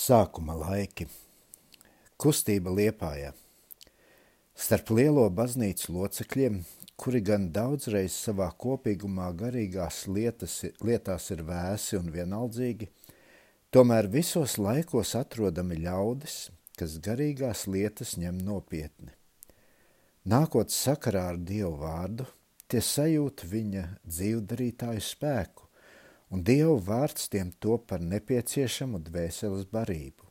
Sākuma laiki. Kustība Liepājā. Starp lielo baznīcu locekļiem, kuri gan daudzreiz savā kopīgumā garīgās lietas, lietās ir vēsi un vienaldzīgi, tomēr visos laikos atrodami ļaudis, kas garīgās lietas ņem nopietni. Nākot sakarā ar Dievu vārdu, tie sajūt viņa dzīvdarītāju spēku, un Dieva vārds tiem to par nepieciešamu dvēseles barību.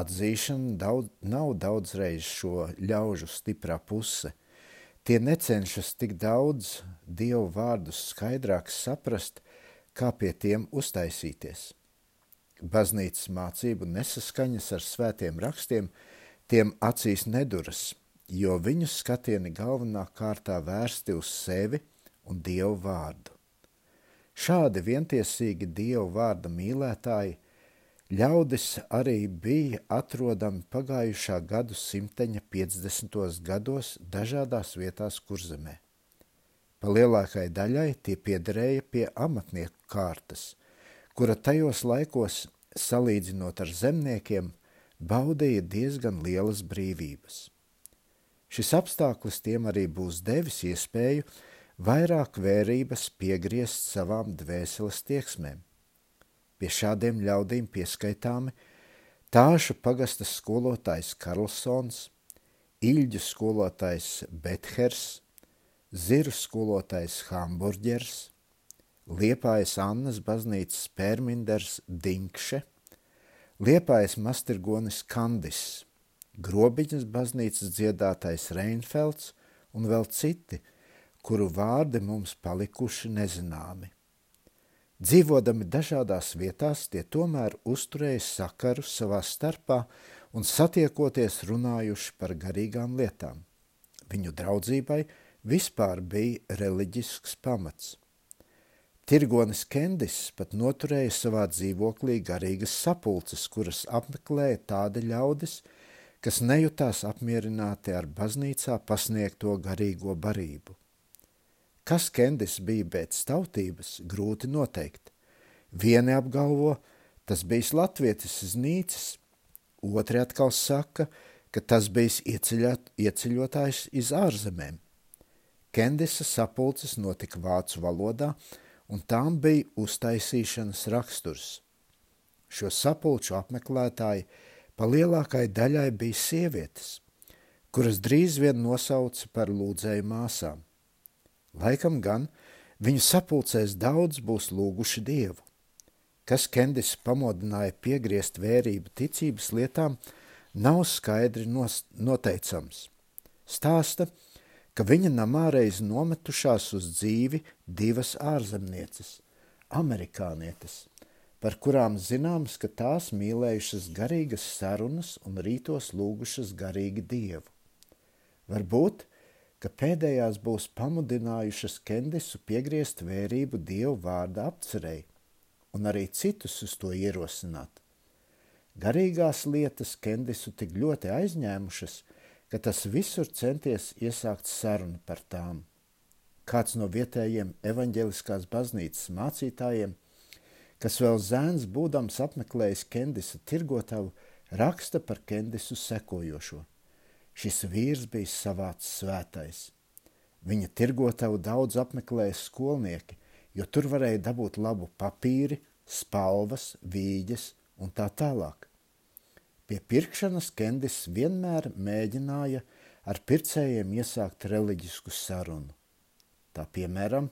Atzīšana daudz, nav daudzreiz šo ļaužu stiprā puse. Tie necenšas tik daudz Dievu vārdus skaidrāk saprast, kā pie tiem uztaisīties. Baznīcas mācību nesaskaņas ar svētiem rakstiem tiem acīs neduras, jo viņu skatieni galvenā kārtā vērsti uz sevi un Dievu vārdu. Šādi vientiesīgi Dievu vārda mīlētāji ļaudis arī bija atrodami pagājušā gadu simteņa 50. gados dažādās vietās kurzemē. Pa lielākai daļai tie piederēja pie amatnieku kārtas, kura tajos laikos, salīdzinot ar zemniekiem, baudīja diezgan lielas brīvības. Šis apstākļus tiem arī būs devis iespēju vairāk vērības piegriezt savām dvēseles tieksmēm. Pie šādiem ļaudīm pieskaitāmi tāšu pagastas skolotājs Karlsons, Ilģu skolotājs Bethers, Ziru skolotājs Hamburģers, Liepājas Annas baznīcas Pērminders Dinkše, Liepājas mastirgonis Kandis, Grobiņas baznīcas dziedātais Reinfelds un vēl citi – kuru vārdi mums palikuši nezināmi. Dzīvodami dažādās vietās, tie tomēr uzturēja sakaru savā starpā un satiekoties runājuši par garīgām lietām. Viņu draudzībai vispār bija reliģisks pamats. Tirgonis Kendis pat noturēja savā dzīvoklī garīgas sapulces, kuras apmeklēja tādi ļaudis, kas nejutās apmierināti ar baznīcā pasniegto garīgo barību. Kas Kendis bija pēc tautības, grūti noteikt. Vieni apgalvo, tas bijis latvietis iz Nīcas, otri atkal saka, ka tas bijis ieceļot, ieceļotājs iz ārzemēm. Kendisa sapulces notika vācu valodā, un tām bija uztaisīšanas raksturs. Šo sapulču apmeklētāji pa lielākai daļai bija sievietes, kuras drīz vien nosauca par lūdzēju māsām. Laikam gan viņu sapulcēs daudz būs lūguši Dievu. Kas Kendis pamodināja piegriezt vērību ticības lietām, nav skaidri noteicams. Stāsta, ka viņa namā reiz nometušās uz dzīvi divas ārzemnieces, amerikānietes, par kurām zināms, ka tās mīlējušas garīgas sarunas un rītos lūgušas garīgi Dievu. Varbūt ka pēdējās būs pamudinājušas Kendisu piegriezt vērību Dievu vārda apcerēji un arī citus uz to ierosināt. Garīgās lietas Kendisu tik ļoti aizņēmušas, ka tas visur centies iesākt sarunu par tām. Kāds no vietējiem evaņģeliskās baznīcas mācītājiem, kas vēl zēns būdams apmeklējis Kendisa tirgotavu, raksta par Kendisu sekojošo. Šis vīrs bija savāds svētais. Viņa tirgotavu daudz apmeklēja skolnieki, jo tur varēja dabūt labu papīri, spalvas, vīģes un tā tālāk. Pie pirkšanas Kendis vienmēr mēģināja ar pircējiem iesākt reliģisku sarunu. Tā piemēram,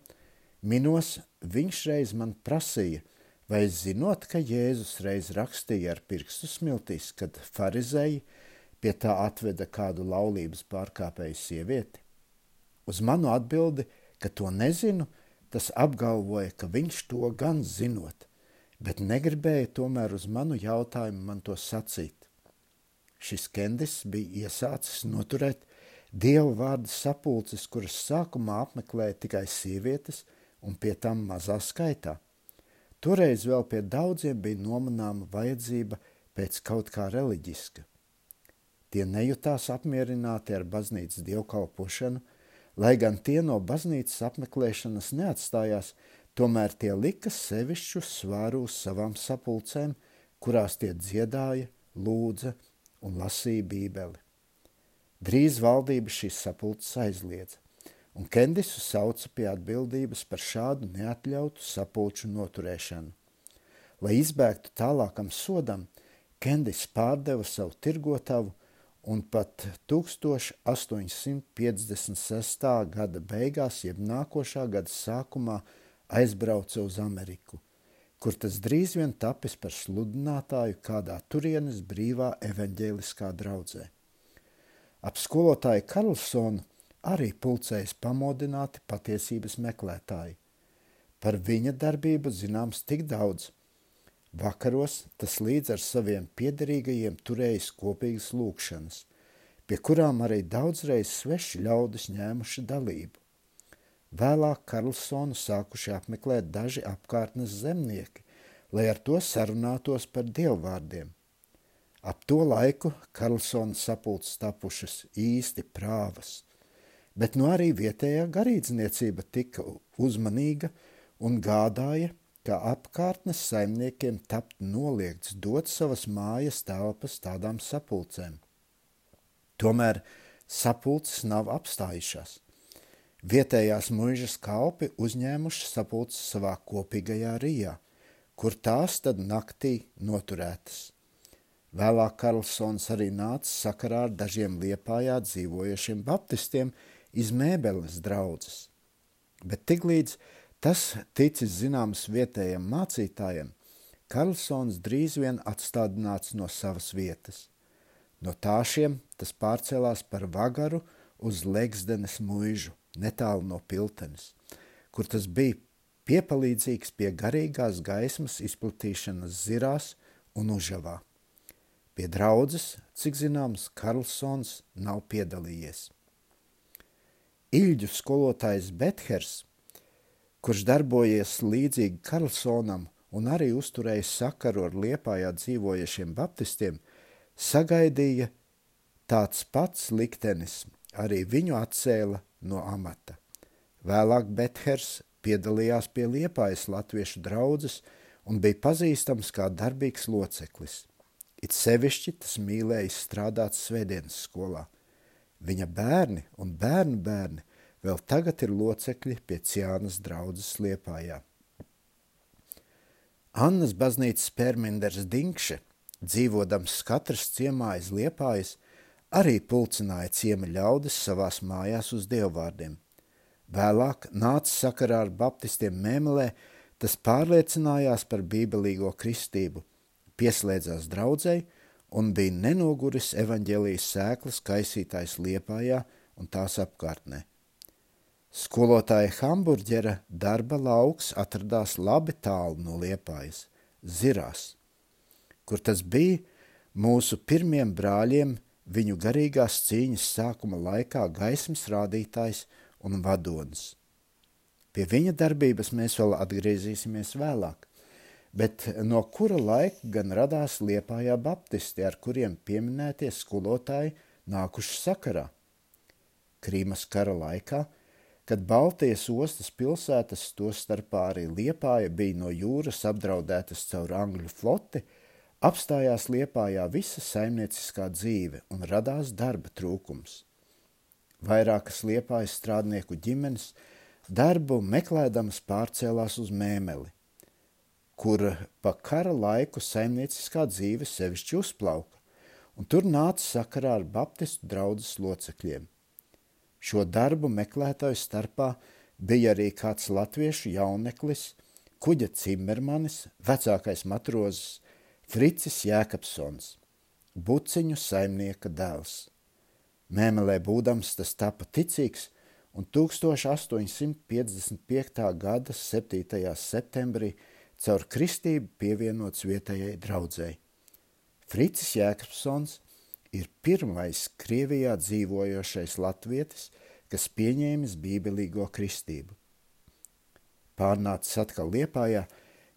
minos viņš reiz man prasīja, vai zinot, ka Jēzus reiz rakstīja ar pirkstu smiltīs, kad farizēji pie tā atveda kādu laulības pārkāpēju sievieti? Uz manu atbildi, ka to nezinu, tas apgalvoja, ka viņš to gan zinot, bet negribēja tomēr uz manu jautājumu man to sacīt. Šis kendis bija iesācis noturēt dievu vārdu sapulces, kuras sākumā apmeklēja tikai sievietes un pie tam mazā skaitā. Toreiz vēl pie daudziem bija nomanāma vajadzība pēc kaut kā reliģiska – Tie nejutās apmierināti ar baznīcas dievkalpošanu, lai gan tie no baznīcas apmeklēšanas neatstājās, tomēr tie lika sevišķu svāru uz savām sapulcēm, kurās tie dziedāja, lūdza un lasīja bībeli. Drīz valdība šīs sapulces aizliedza, un Kendisu sauca pie atbildības par šādu neatļautu sapulču noturēšanu. Lai izbēgtu tālākam sodam, Kendis pārdeva savu tirgotavu un pat 1856. gada beigās, jeb nākošā gada sākumā, aizbrauca uz Ameriku, kur tas drīz vien tapis par sludinātāju kādā turienes brīvā evaņģēliskā draudzē. Ap skolotāju Karlsonu arī pulcējas pamodināti patiesības meklētāji. Par viņa darbību zināms tik daudz. Vakaros tas līdz ar saviem piederīgajiem turējis kopīgas lūkšanas, pie kurām arī daudzreiz sveši ļaudis ņēmuši dalību. Vēlāk Karlsonu sākuši apmeklēt daži apkārtnes zemnieki, lai ar to sarunātos par dievvvārdiem. Ap to laiku Karlsona sapulces tapušas īsti prāvas bet nu arī vietējā garīdzniecība tika uzmanīga un gādāja, ka apkārtnes saimniekiem tapt noliegts dot savas mājas telpas tādām sapulcēm. Tomēr sapulces nav apstājušās. Vietējās muižas kalpi uzņēmuši sapulces savā kopīgajā rijā, kur tās tad naktī noturētas. Vēlāk Karlsons arī nāca sakarā ar dažiem liepājā dzīvojošiem baptistiem, iz mēbeles draudzes. Bet tiklīdz tas ticis zināms vietējiem mācītājiem, Karlsons drīz vien atstādināts no savas vietas. No tāšiem tas pārcēlās par vagaru uz Legsdenes muižu, netālu no Piltenes, kur tas bija piepalīdzīgs pie garīgās gaismas izplatīšanas zirās un užavā. Pie draudzes, cik zināms, Karlsons nav piedalījies. Ilģu skolotājs Bethers, kurš darbojies līdzīgi Karlsonam un arī uzturēja sakaru ar Liepājā dzīvojušiem baptistiem, sagaidīja tāds pats liktenis, arī viņu atcēla no amata. Vēlāk Bethers piedalījās pie Liepājas latviešu draudzes un bija pazīstams kā darbīgs loceklis. It sevišķi tas mīlēja strādāt svētdienas skolā – Viņa bērni un bērnu bērni vēl tagad ir locekļi pie Ciānas draudzes Liepājā. Annas baznīcas pērminders Dinkše, dzīvodams katrs ciemā aiz Liepājas, arī pulcināja ciema ļaudis savās mājās uz dievvvārdiem. Vēlāk nāca sakarā ar baptistiem Mēmelē, tas pārliecinājās par bībelīgo kristību, pieslēdzās draudzēji un bija nenoguris evaņģēlijas sēklas kaisītājs Liepājā un tās apkārtnē. Skolotāja hamburģera darba lauks atradās labi tālu no Liepājas, Zirās, kur tas bija mūsu pirmiem brāļiem viņu garīgās cīņas sākuma laikā gaismas rādītājs un vadonis. Pie viņa darbības mēs vēl atgriezīsimies vēlāk bet no kura laika gan radās Liepājā baptisti, ar kuriem pieminētie skolotāji nākuši sakarā? Krīmas kara laikā, kad Baltijas ostas pilsētas, to starpā arī Liepāja, bija no jūras apdraudētas caur Angļu floti, apstājās Liepājā visa saimnieciskā dzīve un radās darba trūkums. Vairākas Liepājas strādnieku ģimenes darbu meklēdamas pārcēlās uz mēmeli kur pa kara laiku saimnieciskā dzīve sevišķi uzplauka, un tur nāca sakarā ar baptistu draudzes locekļiem. Šo darbu meklētāju starpā bija arī kāds latviešu jauneklis, kuģa cimermanis, vecākais matrozes Fricis Jēkabsons, buciņu saimnieka dēls. Mēmelē būdams tas tapa ticīgs, un 1855. gada 7. septembrī caur kristību pievienots vietējai draudzēji. Fricis Jēkabsons ir pirmais Krievijā dzīvojošais latvietis, kas pieņēmis bībelīgo kristību. Pārnācis atkal Liepājā,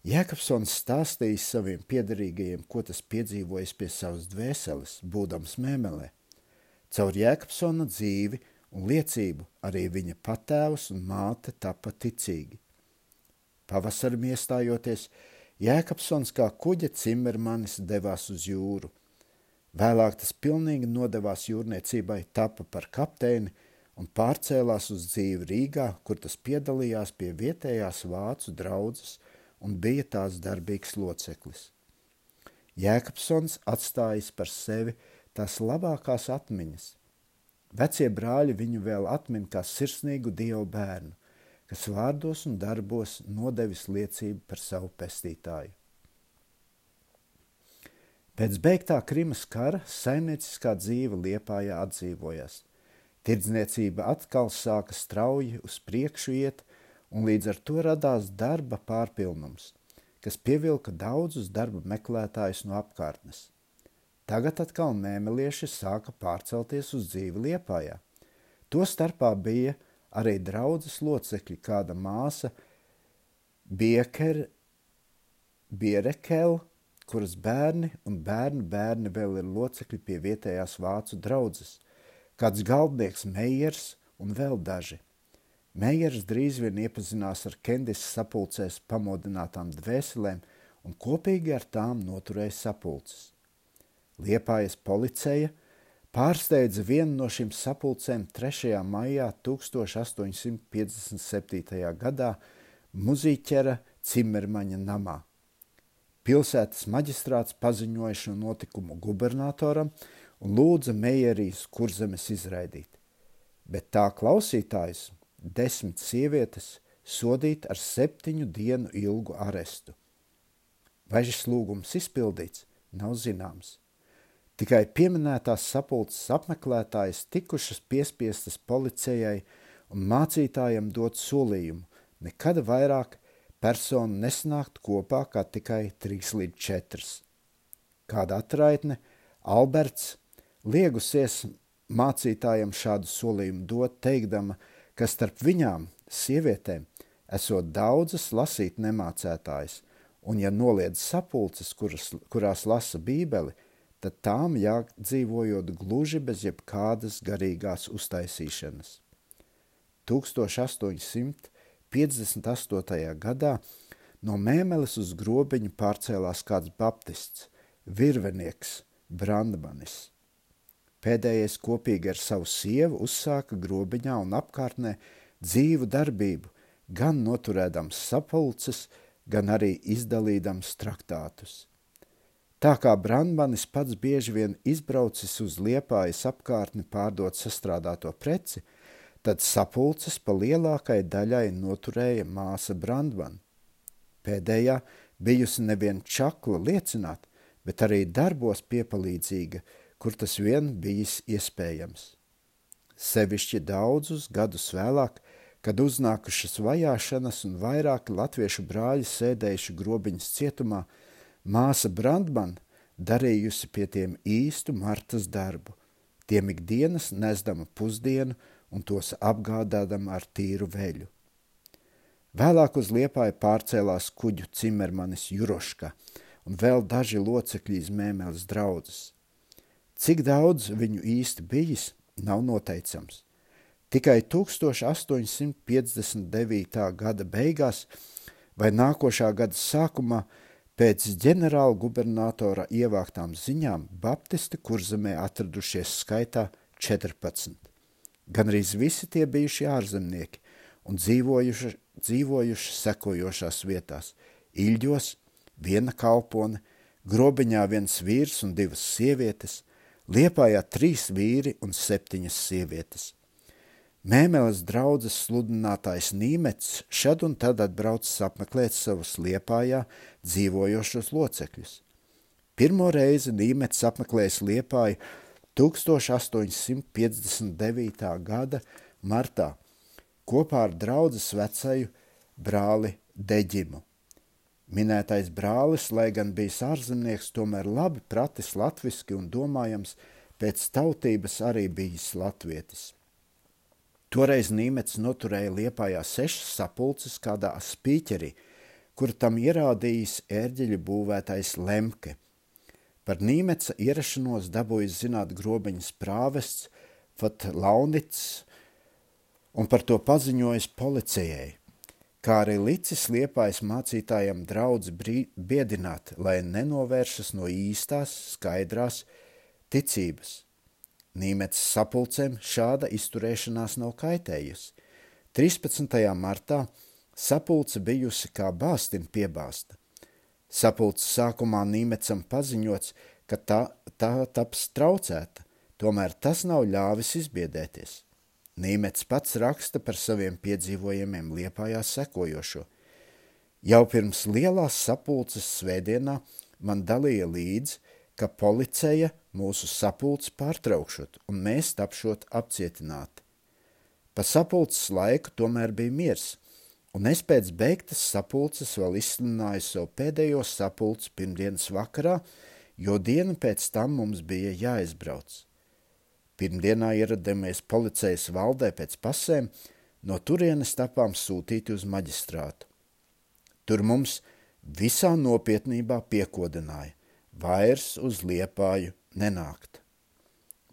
Jēkabsons stāstījis saviem piederīgajiem, ko tas piedzīvojis pie savas dvēseles, būdams mēmelē. Caur Jēkabsona dzīvi un liecību arī viņa patēvs un māte tapa ticīgi. Pavasarim iestājoties, Jēkabsons kā kuģa cimermanis devās uz jūru. Vēlāk tas pilnīgi nodevās jūrniecībai, tapa par kapteini un pārcēlās uz dzīvi Rīgā, kur tas piedalījās pie vietējās vācu draudzes un bija tās darbīgs loceklis. Jēkabsons atstājis par sevi tās labākās atmiņas. Vecie brāļi viņu vēl atmin kā sirsnīgu dievu bērnu, kas vārdos un darbos nodevis liecību par savu pestītāju. Pēc beigtā Krimas kara saimnieciskā dzīve Liepājā atdzīvojās. Tirdzniecība atkal sāka strauji uz priekšu iet, un līdz ar to radās darba pārpilnums, kas pievilka daudzus darba meklētājus no apkārtnes. Tagad atkal mēmelieši sāka pārcelties uz dzīvi Liepājā. To starpā bija arī draudzes locekļi, kāda māsa Bieker, Bierekel, kuras bērni un bērnu bērni vēl ir locekļi pie vietējās vācu draudzes, kāds galdnieks Meijers un vēl daži – Meijers drīz vien iepazinās ar Kendis sapulcēs pamodinātām dvēselēm un kopīgi ar tām noturēja sapulces. Liepājas policeja pārsteidza vienu no šīm sapulcēm 3. maijā 1857. gadā muzīķera Cimermaņa namā. Pilsētas maģistrāts paziņoja šo notikumu gubernatoram un lūdza Meijerijas kurzemes izraidīt, bet tā klausītājs desmit sievietes sodīt ar septiņu dienu ilgu arestu. Vai šis lūgums izpildīts, nav zināms. Tikai pieminētās sapulces apmeklētājas tikušas piespiestas policijai un mācītājiem dot solījumu nekad vairāk personu nesnākt kopā kā tikai trīs līdz četras. Kāda atraitne, Alberts liegusies mācītājiem šādu solījumu dot, teikdama – ka starp viņām, sievietēm, esot daudzas lasīt nemācētājas, un ja noliedz sapulces, kuras, kurās lasa bībeli, tad tām jādzīvojot gluži bez jebkādas garīgās uztaisīšanas. 1858. gadā no mēmeles uz grobiņu pārcēlās kāds baptists, virvenieks Brandmanis. Pēdējais kopīgi ar savu sievu uzsāka grobiņā un apkārtnē dzīvu darbību, gan noturēdams sapulces, gan arī izdalīdams traktātus. Tā kā Brandmanis pats bieži vien izbraucis uz liepājas apkārtni pārdot sastrādāto preci, tad sapulces pa lielākai daļai noturēja māsa Brandman. Pēdējā bijusi nevien čakla liecināt, bet arī darbos piepalīdzīga – kur tas vien bijis iespējams. Sevišķi daudzus gadus vēlāk, kad uznākušas vajāšanas un vairāki latviešu brāļi sēdējuši grobiņas cietumā, māsa Brandman darījusi pie tiem īstu martas darbu, tiem ikdienas nesdama pusdienu un tos apgādādama ar tīru veļu. Vēlāk uz liepāju pārcēlās kuģu cimermanis Juroška un vēl daži locekļi iz mēmeles draudzes. Cik daudz viņu īsti bijis, nav noteicams. Tikai 1859. gada beigās vai nākošā gada sākumā pēc ģenerāla gubernatora ievāktām ziņām Baptisti kurzemē atradušies skaitā 14. Gan arī visi tie bijuši ārzemnieki un dzīvojuši, dzīvojuši sekojošās vietās – Iļģos, viena kalpone, grobiņā viens vīrs un divas sievietes – Liepājā trīs vīri un septiņas sievietes. Mēmeles draudzes sludinātājs Nīmets šad un tad atbraucis apmeklēt savus Liepājā dzīvojošos locekļus. Pirmo reizi Nīmets apmeklējis Liepāju 1859. gada martā kopā ar draudzes vecaju brāli Deģimu. Minētais brālis, lai gan bijis ārzemnieks, tomēr labi pratis latviski un domājams pēc tautības arī bijis latvietis. Toreiz Nīmets noturēja Liepājā sešas sapulces kādā spīķerī, kur tam ierādījis ērģeļu būvētais Lemke. Par Nīmeca ierašanos dabūjis zināt grobiņas prāvests Fat Launits un par to paziņojis policijai. kā arī licis liepājas mācītājam draudz biedināt, lai nenovēršas no īstās, skaidrās ticības. Nīmets sapulcēm šāda izturēšanās nav kaitējusi. 13. martā sapulce bijusi kā bāstin piebāsta. Sapulces sākumā Nīmecam paziņots, ka tā, tā taps traucēta, tomēr tas nav ļāvis izbiedēties. Nīmets pats raksta par saviem piedzīvojumiem liepājās sekojošo. Jau pirms lielās sapulces svētdienā man dalīja līdzi, ka policeja mūsu sapulci pārtraukšot un mēs tapšot apcietināti. Pa sapulces laiku tomēr bija miers, un es pēc beigtas sapulces vēl izsludināju savu pēdējo sapulci pirmdienas vakarā, jo dienu pēc tam mums bija jāizbrauc. Pirmdienā ieradāmies policijas valdē pēc pasēm, no turienes tapām sūtīti uz maģistrātu. Tur mums visā nopietnībā piekodināja vairs uz liepāju nenākt.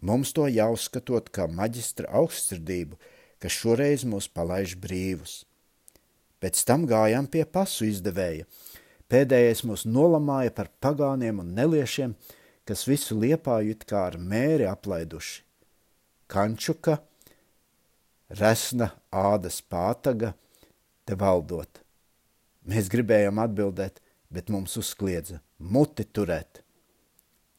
Mums to jāuzskatot kā maģistra augstsirdību, kas šoreiz mūs palaiž brīvus. Pēc tam gājām pie pasu izdevēja. Pēdējais mūs nolamāja par pagāniem un neliešiem, kas visu liepāju it kā ar mēri aplaiduši. Kančuka, resna ādas pātaga, te valdot. Mēs gribējām atbildēt, bet mums uzkliedza muti turēt.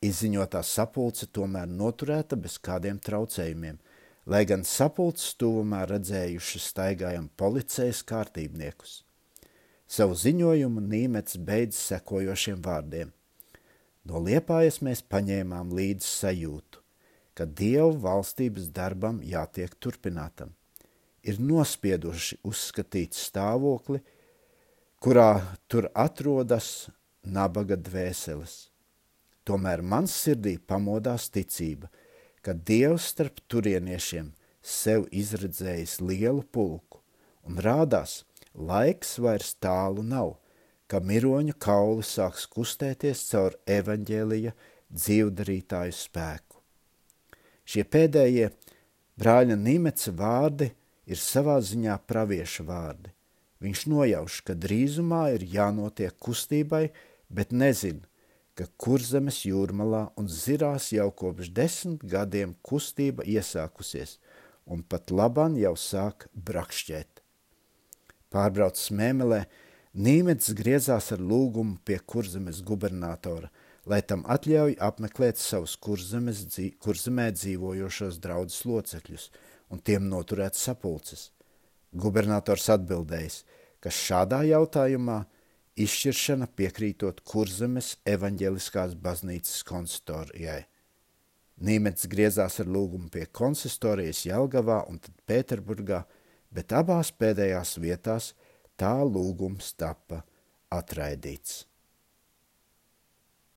Izziņotā sapulce tomēr noturēta bez kādiem traucējumiem, lai gan sapulces tuvumā redzējuši staigājam policijas kārtībniekus. Savu ziņojumu Nīmets beidz sekojošiem vārdiem. No liepājas mēs paņēmām līdzi sajūtu ka Dievu valstības darbam jātiek turpinātam. Ir nospieduši uzskatīt stāvokli, kurā tur atrodas nabaga dvēseles. Tomēr mans sirdī pamodās ticība, ka Dievs starp turieniešiem sev izredzējis lielu pulku, un rādās, laiks vairs tālu nav, ka miroņu kauli sāks kustēties caur evaņģēlija dzīvdarītāju spēku. Šie pēdējie brāļa Nimeca vārdi ir savā ziņā pravieša vārdi. Viņš nojauš, ka drīzumā ir jānotiek kustībai, bet nezin, ka kurzemes jūrmalā un zirās jau kopš desmit gadiem kustība iesākusies, un pat laban jau sāk brakšķēt. Pārbraucis mēmelē, Nīmets griezās ar lūgumu pie kurzemes gubernatora – lai tam atļauj apmeklēt savus kurzemes, kurzemē dzīvojošos draudzes locekļus un tiem noturēt sapulces. Gubernators atbildējis, ka šādā jautājumā izšķiršana piekrītot kurzemes evaņģeliskās baznīcas konsistorijai. Nīmets griezās ar lūgumu pie konsistorijas Jelgavā un tad Pēterburgā, bet abās pēdējās vietās tā lūgums tapa atraidīts.